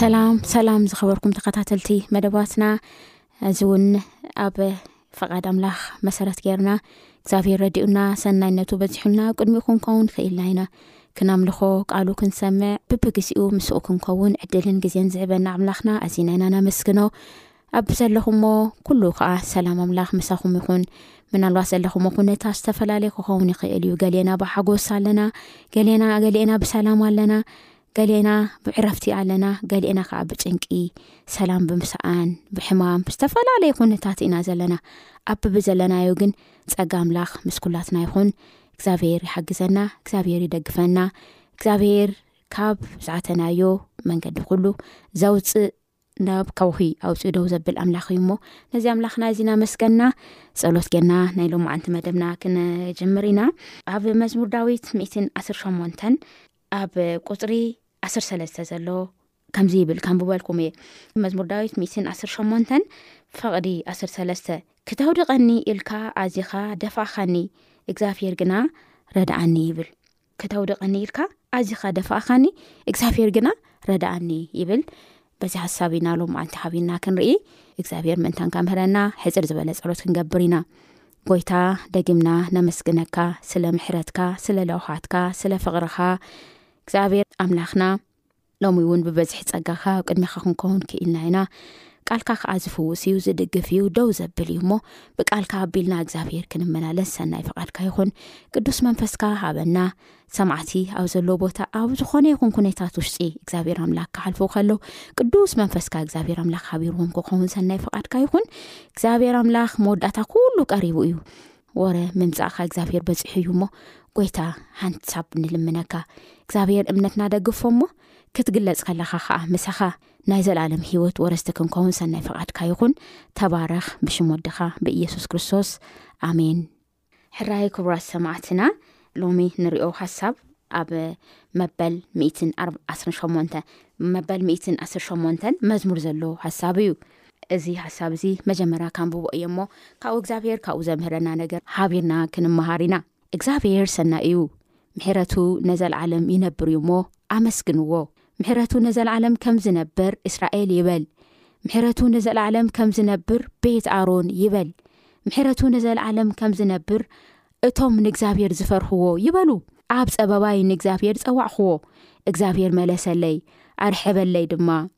ሰላም ሰላም ዝኸበርኩም ተኸታተልቲ መደባትና እዚ እውን ኣብ ፈቓድ ኣምላኽ መሰረት ገይርና እግዚኣብሔር ረድኡና ሰናይነቱ በዚሑና ኣብ ቅድሚ ክንከውን ክኢልና ኢና ክነምልኾ ቃሉ ክንሰምዕ ብብግዜኡ ምስኡ ክንከውን ዕድልን ግዜን ዝህበና ኣምላኽና ኣዚና ኢና ነመስግኖ ኣብ ዘለኹሞ ኩሉ ከዓ ሰላም ኣምላኽ ምሳኹም ይኹን ምናልባት ዘለኹሞ ኩነታ ዝተፈላለየ ክኸውን ይኽእል እዩ ገሌና ብሓጎስ ኣለና ገሌና ገሌና ብሰላም ኣለና ገሌና ብዕረፍቲ ኣለና ገሌና ከዓ ብጭንቂ ሰላም ብምስኣን ብሕማም ዝተፈላለየ ኩነታት ኢና ዘለና ኣብ ብዘለናዮ ግን ፀጋ ኣምላኽ ምስ ኩላትና ይኹን እግዚኣብሄር ይሓግዘና እግዚኣብሄር ይደግፈና እግዚኣብሄር ካብ ዝዓተናዮ መንገዲ ኩሉ ዘውፅእ ናብ ከውሒ ኣውፅኡ ደው ዘብል ኣምላኽ እዩ እሞ ነዚ ኣምላኽና እዚ ናመስገና ጸሎት ጌና ናይ ሎማዓንቲ መደብና ክንጅምር ኢና ኣብ መዝሙር ዳዊት 118 ኣብ ቁፅሪ 13 ዘሎ ከምዚ ይብል ከምብበልኩም እየ መዝሙር ዳዊት 118 ፈቕዲ 13 ክተውድቐኒ ኢልካ ኣዚኻ ደፋእኻኒ እግዚኣብሄር ግና ረድኣኒ ይብል ከተውድቐኒ ኢልካ ኣዚኻ ደፋእኻኒ እግዚኣብሄር ግና ረዳኣኒ ይብል በዚ ሓሳብ ኢና ሎም ማዓልቲ ሓቢና ክንርኢ እግዚኣብሄር ምእንታን ካምህረና ሕፅር ዝበለ ፀሎት ክንገብር ኢና ጎይታ ደጊምና ነመስግነካ ስለ ምሕረትካ ስለ ለውሃትካ ስለ ፍቕርኻ እግዚኣብሄር ኣምላኽና ሎሚ እውን ብበዝሒ ጸጋካ ኣብ ቅድሚካ ክንከውን ክኢልና ኢና ቃልካ ከዓ ዝፍውስ እዩ ዝድግፍ እዩ ደው ዘብል እዩ እሞ ብቃልካ ኣቢልና እግዚኣብሄር ክንመላለስ ሰናይ ፍቓድካ ይኹን ቅዱስ መንፈስካ ሃበና ሰማዕቲ ኣብ ዘለ ቦታ ኣብ ዝኾነ ይኹን ኩነታት ውሽጢ እግዚኣብሄር ኣምላክ ክሓልፉ ከሎ ቅዱስ መንፈስካ እግዚኣብሄር ኣምላክ ሃቢርዎም ክኸውን ሰናይ ፍቓድካ ይኹን እግዚኣብሄር ኣምላክ መወዳእታ ኩሉ ቀሪቡ እዩ ወረ ምምጻእካ እግዚኣብሄር በጺሑ እዩ እሞ ጎይታ ሓንሳብ ንልምነካ እግዚኣብሄር እምነትና ደግፎ እሞ ክትግለጽ ከለካ ከዓ ምሳኻ ናይ ዘለኣለም ሂወት ወረስቲ ክንከውን ሰናይ ፍቓድካ ይኹን ተባረኽ ብሽም ወድኻ ብኢየሱስ ክርስቶስ ኣሜን ሕራይ ክቡራት ሰማዕትና ሎሚ ንሪኦ ሓሳብ ኣብ መበል ም1 ሸ መበል 1 ሸን መዝሙር ዘለዎ ሓሳብ እዩ እዚ ሓሳብ እዚ መጀመርያ ካንብቦ እየ እሞ ካብኡ እግዚኣብሄር ካብኡ ዘምህረና ነገር ሓቢርና ክንመሃር ኢና። እግዚኣብሄር ሰናይ እዩ ምሕረቱ ነዘልዓለም ይነብር እዩ እሞ ኣመስግንዎ ምሕረቱ ነዘልዓለም ከም ዝነበር እስራኤል ይበል ምሕረቱ ነዘልዓለም ከም ዝነብር ቤት ኣሮን ይበል ምሕረቱ ነዘልዓለም ከም ዝነብር እቶም ንእግዚኣብሄር ዝፈርሕዎ ይበሉ ኣብ ጸበባይ ንእግዚኣብሄር ጸዋዕክዎ እግዚኣብሄር መለሰለይ ኣርሐበለይ ድማ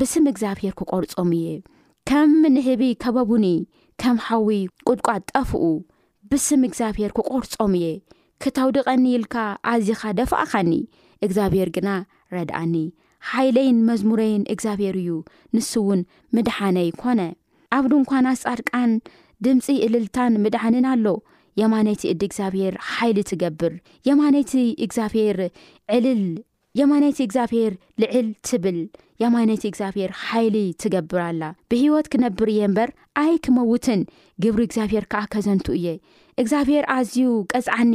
ብስም እግዚኣብሄር ክቆርጾም እየ ከም ንህቢ ከበቡኒ ከም ሓዊ ቁድቋድ ጠፍኡ ብስም እግዚኣብሄር ክቆርጾም እየ ክተውድቐኒ ኢልካ ኣዚኻ ደፋእኻኒ እግዚኣብሄር ግና ረድኣኒ ሓይለይን መዝሙረይን እግዚኣብሄር እዩ ንሱ እውን ምድሓነይ ኮነ ኣብ ድንኳናት ጻድቃን ድምፂ እልልታን ምድሓንን ኣሎ የማነይቲ እዲ እግዚኣብሄር ሓይሊ ትገብር የማነይቲ እግዚኣብሄር ዕልል የማነይቲ እግዚኣብሄር ልዕል ትብል የማነይቲ እግዚኣብሄር ሓይሊ ትገብር ኣላ ብህይወት ክነብር እየ እምበር ኣይ ክመውትን ግብሪ እግዚኣብሄር ከኣ ከዘንቱ እየ እግዚኣብሄር ኣዝዩ ቀጽዓኒ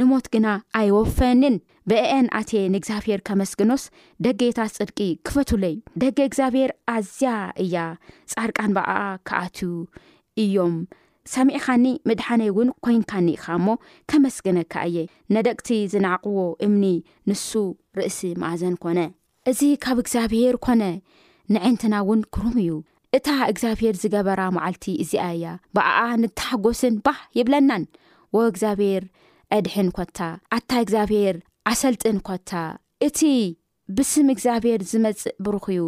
ንሞት ግና ኣይወፈየንን ብእኤን ኣቴ ንእግዚኣብሄር ከመስግኖስ ደገታት ጽድቂ ክፈቱለይ ደገ እግዚኣብሄር ኣዝያ እያ ጻርቃን ብኣኣ ክኣትዩ እዮም ሰሚዕኻኒ ምድሓነይ እውን ኮይንካኒ ኢኻ እሞ ከመስግነካ እየ። ነደቅቲ ዝነዓቕዎ እምኒ ንሱ ርእሲ መኣዘን ኮነ። እዚ ካብ እግዚኣብሄር ኮነ ነዔንትና እውን ግሩም እዩ። እታ እግዚኣብሄር ዝገበራ መዓልቲ እዚኣ እያ ብኣኣ ንተሓጎስን ባህ ይብለናን። ዎ እግዚኣብሄር ኣድሕን ኮታ ኣታ እግዚኣብሄር ኣሰልጥን ኮታ እቲ ብስም እግዚኣብሔር ዝመጽእ ብሩኽ እዩ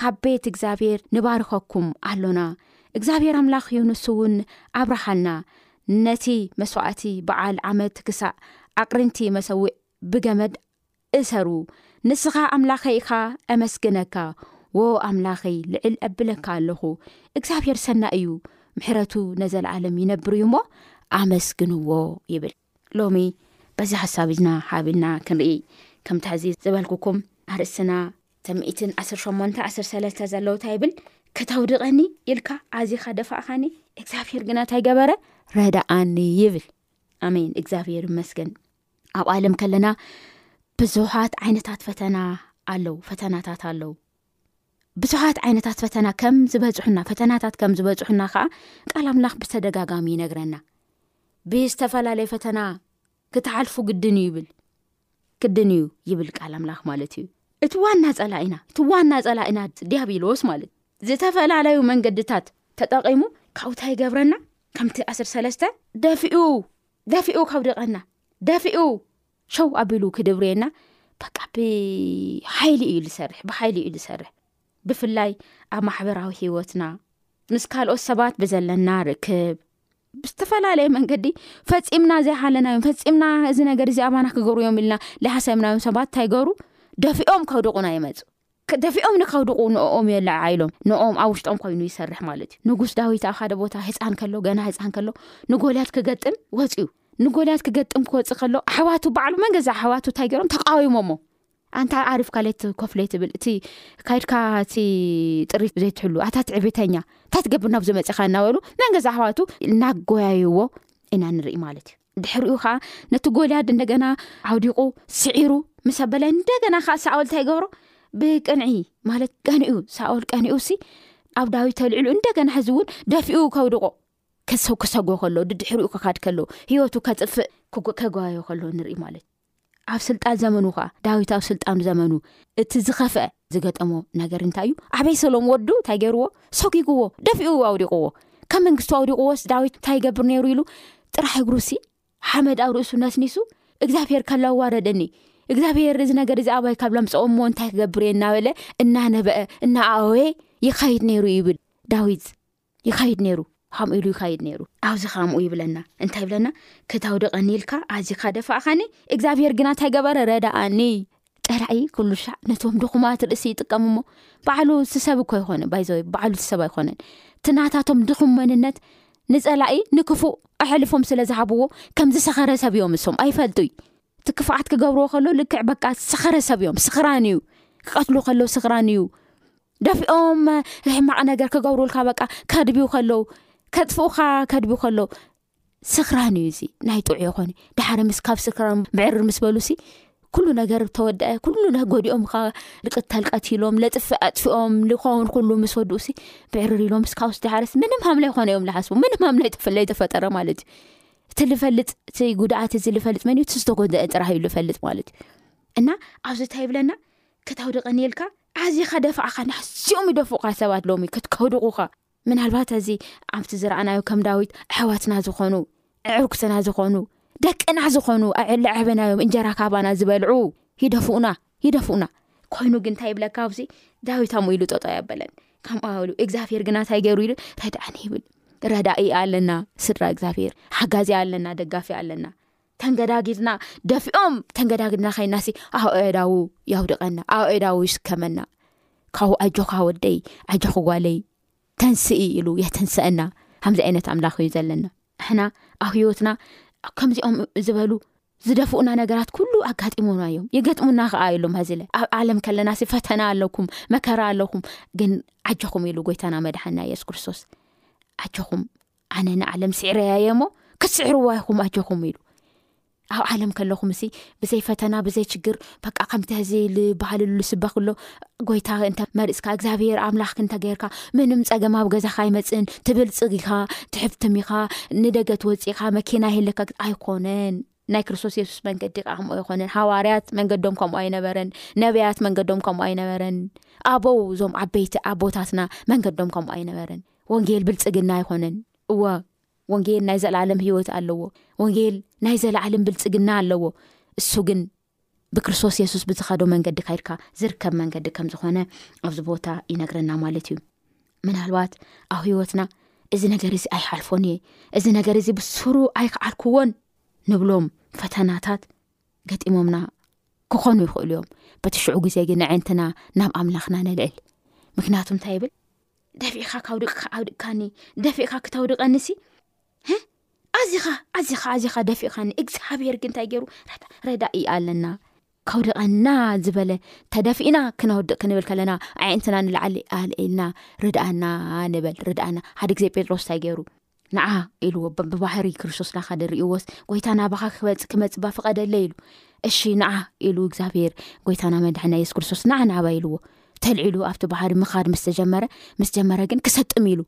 ካብ ቤት እግዚኣብሔር ንባርኸኩም ኣሎና እግዚኣብሔር ኣምላኽ እዩ ንሱ እውን ኣብርሃልና ነቲ መስዋእቲ በዓል ዓመት ክሳእ ኣቕርንቲ መሰዊዕ ብገመድ እሰሩ ንስኻ ኣምላኸይ ኢኻ ኣመስግነካ ወ ኣምላኸይ ልዕል ኣብለካ ኣለኹ እግዚኣብሔር ሰና እዩ ምሕረቱ ነዘለዓለም ይነብር እዩ እሞ ኣመስግንዎ ይብል ሎሚ በዚ ሓሳብ እዝና ሓቢልና ክንርኢ ከምቲ ሕዚ ዝበልኩኩም ኣርእስትና ተምኢትን ዓስር ሸሞንተ ዓስር ሰለስተ ዘለዉ እንታይ ይብል ከተውድቐኒ ኢልካ ዓዚኻ ደፋእኻኒ እግዚኣብሄር ግና እንታይ ገበረ ረዳኣኒ ይብል ኣሜን እግዚኣብሄር መስገን ኣብ ኣለም ከለና ብዙሓት ዓይነታት ፈተና ኣለው ፈተናታት ኣለው ብዙሓት ዓይነታት ፈተና ከም ዝበፅሑና ፈተናታት ከም ዝበፅሑና ከዓ ቃል ኣምላኽ ብተደጋጋሚ ይነግረና ብዝተፈላለየ ፈተና ክትሓልፉ ግድን እዩ ይብል ግድን እዩ ይብል ቃል ኣምላኽ ማለት እዩ እቲ ዋና ፀላኢና እቲ ዋና ፀላኢና ዲያብሎስ ማለት ዝተፈላለዩ መንገድታት ተጠቒሙ ካብታ ይገብረና ከምቲ ዓስር ሰለስተ ደፊኡ ደፊኡ ካብ ድቐና ደፊኡ ሸው ኣቢሉ ክድብርየና በቃ ብሓይሊ እዩ ዝሰርሕ ብሓይሊ እዩ ዝሰርሕ ብፍላይ ኣብ ማሕበራዊ ሂወትና ምስ ካልኦት ሰባት ብዘለና ርክብ ብዝተፈላለየ መንገዲ ፈፂምና ዘይሃለናዮም ፈፂምና እዚ ነገር እዚ ኣባና ክገብሩ እዮም ኢልና ዝሓሰብናዮም ሰባት እንታይ ገሩ ደፊኦም ከውድቑና ይመፁ ደፊኦም ንከውድቑ ንኦም የለዓዒሎም፣ ንኦም ኣብ ውሽጦም ኮይኑ ይሰርሕ ማለት እዩ። ንጉስ ዳዊት ኣብ ሓደ ቦታ ህፃን ከሎ ገና ህፃን ከሎ ንጎልያት ክገጥም ወፅዩ ንጎልያት ክገጥም ክወፅእ ከሎ ኣሕዋቱ ባዕሉ መን ገዛ ኣሕዋቱ እንታይ ገይሮም ተቃዊሞሞ ኣንታ ዓሪፍ ካሌት ኮፍሌ ትብል እቲ ካይድካ እቲ ጥሪት ዘይትሕሉ ኣታ ትዕቤተኛ እንታይ ትገብር ናብ ዝመፅኻ እናበሉ መን ገዛ ኣሕዋቱ እናጎያይዎ ኢና ንርኢ ማለት እዩ። ድሕሪኡ ከዓ ነቲ ጎልያድ እንደገና ዓውዲቑ ስዒሩ ምስ ኣበለ እንደገና ከዓ ሳኦል እንታይ ገብሮ ብቅንዒ ማለት ቀኒኡ ሳኦል ቀኒኡ ሲ ኣብ ዳዊት ተልዕሉ እንደገና ሕዚ እውን ደፊኡ ከውድቆ ክሰጎ ከሎ ድድሕሪኡ ክካድ ከሎ ሂወቱ ከፅፍእ ከጓዮ ከሎ ንርኢ ማለት እዩ ኣብ ስልጣን ዘመኑ ከኣ ዳዊት ኣብ ስልጣን ዘመኑ እቲ ዝኸፍአ ዝገጠሞ ነገር እንታይ እዩ ኣበይ ሰሎም ወዱ እንታይ ገይርዎ ሰጒግዎ ደፊኡ ኣውዲቕዎ ካብ መንግስቱ ኣውዲቕዎስ ዳዊት እንታይ ይገብር ነይሩ ኢሉ ጥራሕ እግሩሲ ሓመድ ኣብ ርእሱ ነስኒሱ እግዚኣብሄር ከላ ዋረደኒ እግዚኣብሄር እዚ ነገር እዚ ኣባይ ካብ ላምፀኦ እሞ እንታይ ክገብር እየ እናበለ እናነበአ እናኣወየ ይኸይድ ነይሩ ይብል ዳዊት ይኸይድ ነይሩ ከምኡ ኢሉ ይኸይድ ነይሩ ኣብዚ ከምኡ ይብለና እንታይ ይብለና ክተውድቐኒ ኢልካ ኣዚካ ደፋእኻኒ እግዚኣብሄር ግና እንታይ ገበረ ረዳኣኒ ጠላዒ ኩሉ ሻዕ ነቶም ድኹማት ርእሲ ይጥቀም እሞ ባዕሉ ዝሰብ እኮ ይኮነ ባይዘ ባዕሉ ዝሰብ ኣይኮነን እቲ ናታቶም ድኹም መንነት ንፀላኢ ንክፉእ ኣሕልፎም ስለ ዝሃብዎ ከም ዝሰኸረ ሰብ እዮም እሶም ኣይፈልጡ ዩ እቲ ክፍዓት ክገብርዎ ከሎ ልክዕ በቃ ሰኸረ ሰብ እዮም ስኽራን እዩ ክቀትሉ ከሎ ስኽራን እዩ ደፊኦም ሕማቕ ነገር ክገብሩልካ በቃ ከድብዩ ከለዉ ከጥፍኡካ ከድብዩ ከለዉ ስክራን እዩ እዚ ናይ ጥዑ ይኮኑ ዳሓደ ምስ ካብ ስክራን ብዕር ምስ በሉሲ ኩሉ ነገር ተወደአ ኩሉ ጎዲኦም ካ ልቅተል ቀትሎም ለጥፊ ኣጥፍኦም ልኸውን ኩሉ ምስ ወድኡሲ ብዕርር ኢሎም ስካብ ስ ዳሓደስ ምንም ሃምለ ይኮነ እዮም ዝሓስቡ ምንም ሃምለ ይጥፍለይ ተፈጠረ ማለት እዩ እቲ ዝፈልጥ እቲ ጉድኣት እዚ ዝፈልጥ መን እዩ እቲ ዝተጎደአ ጥራህ እዩ ዝፈልጥ ማለት እዩ እና ኣብዚ እንታይ ይብለና ክታውደቀኒኤልካ ኣዚኻ ደፋዕካ ናስኦም ይደፉካ ሰባት ሎሚ ክትከዱቑኻ ምናልባት እዚ ኣብቲ ዝረኣናዮ ከም ዳዊት ኣሕዋትና ዝኾኑ ዕርኩትና ዝኾኑ ደቅና ዝኾኑ ኣዕለዓበናዮም እንጀራ ካባና ዝበልዑ ይደፍኡና ይደፍኡና ኮይኑ ግን እንታይ ይብለካ ኣብዚ ዳዊት ኣምኡ ኢሉ ጠጦ ኣበለን ከምኣሉ እግዚኣብሄር ግና እንታይ ገይሩ ኢሉ ረድኣኒ ይብል ረዳኢ ኣለና ስድራ እግዚኣብሄር ሓጋዚ ኣለና ደጋፊ ኣለና ተንገዳጊድና ደፊኦም ተንገዳግድና ከይናሲ ኣብ ኣዳዊ ያውድቀና ኣብ ኣዳዊ ይስከመና ካብኡ ኣጆካ ወደይ ኣጆ ክጓለይ ተንስ ኢሉ የተንስአና ከምዚ ዓይነት ኣምላኽ እዩ ዘለና ንሕና ኣብ ሂወትና ከምዚኦም ዝበሉ ዝደፍኡና ነገራት ኩሉ ኣጋጢሞና እዮም ይገጥሙና ከዓ የሎም ዚለ ኣብ ዓለም ከለና ሲ ፈተና ኣለኩም መከራ ኣለኩም ግን ዓጆኹም ኢሉ ጎይታና መድሓና የሱስ ክርስቶስ ዓጆኹም ኣነ ንዓለም ስዕረያ እየ እሞ ክትስዕርዋ ይኹም ኣጆኹም ኢሉ ኣብ ዓለም ከለኹም ሲ ብዘይ ፈተና ብዘይ ችግር በቃ ከምቲ ህዚ ልባሃልሉ ዝስበክሎ ጎይታ እንተ መርፅካ እግዚኣብሄር ኣምላኽ እንተገይርካ ምንም ፀገም ኣብ ገዛካ ይመፅእን ትብልፅግ ኢካ ትሕፍትም ኢካ ንደገ ትወፅእካ መኪና ይህለካ ኣይኮነን ናይ ክርስቶስ የሱስ መንገዲ ካ ከምኡ ኣይኮነን ሃዋርያት መንገዶም ከምኡ ኣይነበረን ነብያት መንገዶም ከምኡ ኣይነበረን ኣበው እዞም ዓበይቲ ኣቦታትና መንገዶም ከምኡ ኣይነበረን ወንጌል ብልጽግና ኣይኾነን እወ ወንጌል ናይ ዘለዓለም ህይወት ኣለዎ ወንጌል ናይ ዘለዓለም ብልጽግና ኣለዎ እሱ ግን ብክርስቶስ የሱስ ብዝኸዶ መንገዲ ካይድካ ዝርከብ መንገዲ ከም ዝኾነ ኣብዚ ቦታ ይነግረና ማለት እዩ ምናልባት ኣብ ህይወትና እዚ ነገር እዚ ኣይሓልፎን እየ እዚ ነገር እዚ ብስሩ ኣይክዓልክዎን ንብሎም ፈተናታት ገጢሞምና ክኾኑ ይኽእሉ እዮም በቲ ሽዑ ግዜ ግን ንዐንትና ናብ ኣምላኽና ነልዕል ምክንያቱ እንታይ ይብል ደፊእካ ካውድቅካ ኣውድቅካኒ ደፊእካ ክተውድቀኒ ሲ ኣዚኻ ኣዚኻ ኣዚኻ ደፊእካኒ እግዚኣብሄር ግን እንታይ ገይሩ ረዳ እዩ ኣለና ካውድቀና ዝበለ ተደፊእና ክነውድቅ ክንብል ከለና ዓይነትና ንላዓሊ ኣልዒልና ርድኣና ንበል ርድኣና ሓደ ግዜ ጴጥሮስ እንታይ ገይሩ ንዓ ኢልዎ ብባህሪ ክርስቶስ ናካ ደርእዎስ ጎይታ ናባካ ክበፅ ክመፅ ባ ፍቐደለ ኢሉ እሺ ንዓ ኢሉ እግዚኣብሄር ጎይታና መድሕና የሱስ ክርስቶስ ንዓ ናባ ኢልዎ ተልዒሉ ኣብቲ ባሕሪ ምኻድ ምስ ተጀመረ ምስ ጀመረ ግን ክሰጥም ኢሉ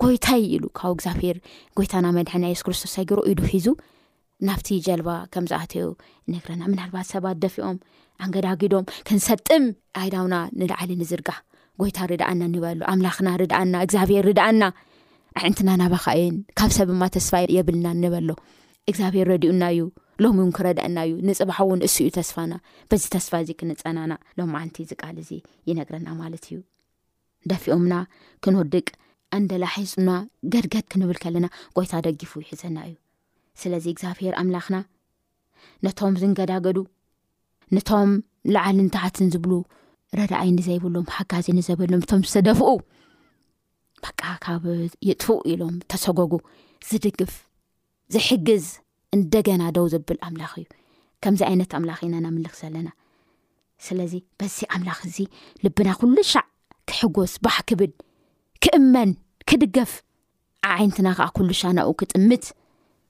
ጎይታይ ኢሉ ካብ እግዚኣብሄር ጎይታና መድሕና የሱስ ክርስቶስ ሰጊሮ ኢዱ ሒዙ ናብቲ ጀልባ ከም ዝኣተዩ ነግረና ምናልባት ሰባት ደፊኦም ኣንገዳጊዶም ክንሰጥም ኣይዳውና ንላዓሊ ንዝርጋሕ ጎይታ ርድኣና ንበሉ ኣምላኽና ርድኣና እግዚኣብሄር ርድኣና ኣዕንትና ናባካ እየን ካብ ሰብማ ተስፋ የብልና ንበሎ እግዚኣብሄር ረድኡና እዩ ሎሚ እውን ክረድኣና እዩ ንፅባሕ እውን እሱ እዩ ተስፋና በዚ ተስፋ እዚ ክንፀናና ሎማዓንቲ ዝቃል እዚ ይነግረና ማለት እዩ ደፊኦምና ክንወድቅ ዕንደላ ሒዙና ገድገድ ክንብል ከለና ጎይታ ደጊፉ ይሕዘና እዩ ስለዚ እግዚኣብሄር ኣምላኽና ነቶም ዝንገዳገዱ ነቶም ላዓልን ታሓትን ዝብሉ ረዳኣይ ንዘይብሎም ሓጋዚ ንዘበሎም እቶም ዝተደፍኡ በቃ ካብ ይጥፍኡ ኢሎም ተሰጎጉ ዝድግፍ ዝሕግዝ እንደገና ደው ዘብል ኣምላኽ እዩ ከምዚ ዓይነት ኣምላኽ ኢና ናምልኽ ዘለና ስለዚ በዚ ኣምላኽ እዚ ልብና ኩሉ ሻዕ ክሕጎስ ባሕ ክብል ክእመን ክድገፍ ዓዓይነትና ከዓ ኩሉ ሻ ናኡ ክጥምት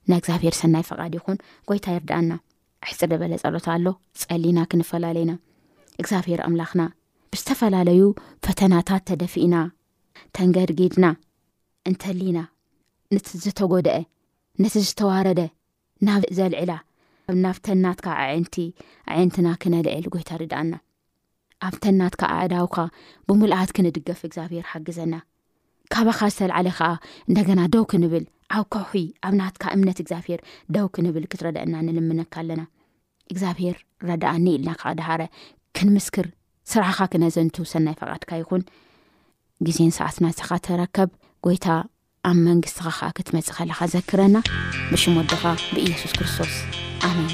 ናይ እግዚኣብሄር ሰናይ ፈቓድ ይኹን ጎይታ ይርዳኣና ኣሕፅር ደበለ ፀሎት ኣሎ ፀሊና ክንፈላለዩና እግዚኣብሄር ኣምላኽና ብዝተፈላለዩ ፈተናታት ተደፊእና ተንገድጊድና እንተሊና ንቲ ዝተጎደኤ ነቲ ዝተዋረደ ናብ ዘልዕላ ናብተናትካ ኣዒንቲ ኣዒንትና ክነልዕል ጎይታ ርድኣና ኣብተናትካ ኣእዳውካ ብምልኣት ክንድገፍ እግዚኣብሔር ሓግዘና ካባኻ ዝተልዓለ ከዓ እንደገና ደው ክንብል ኣብ ከውሒ ኣብ ናትካ እምነት እግዚኣብሄር ደው ክንብል ክትረድአና ንልምነካ ኣለና እግዚኣብሄር ረዳኣኒ ኢልና ካዓ ድሃረ ክንምስክር ስራሕኻ ክነዘንቱ ሰናይ ፈቓድካ ይኹን ግዜን ሰዓትና ሰኻ ተረከብ ጎይታ ኣብ መንግስትኻ ከዓ ክትመፅእ ከለኻ ዘክረና ብሽም ወድኻ ብኢየሱስ ክርስቶስ ኣሜን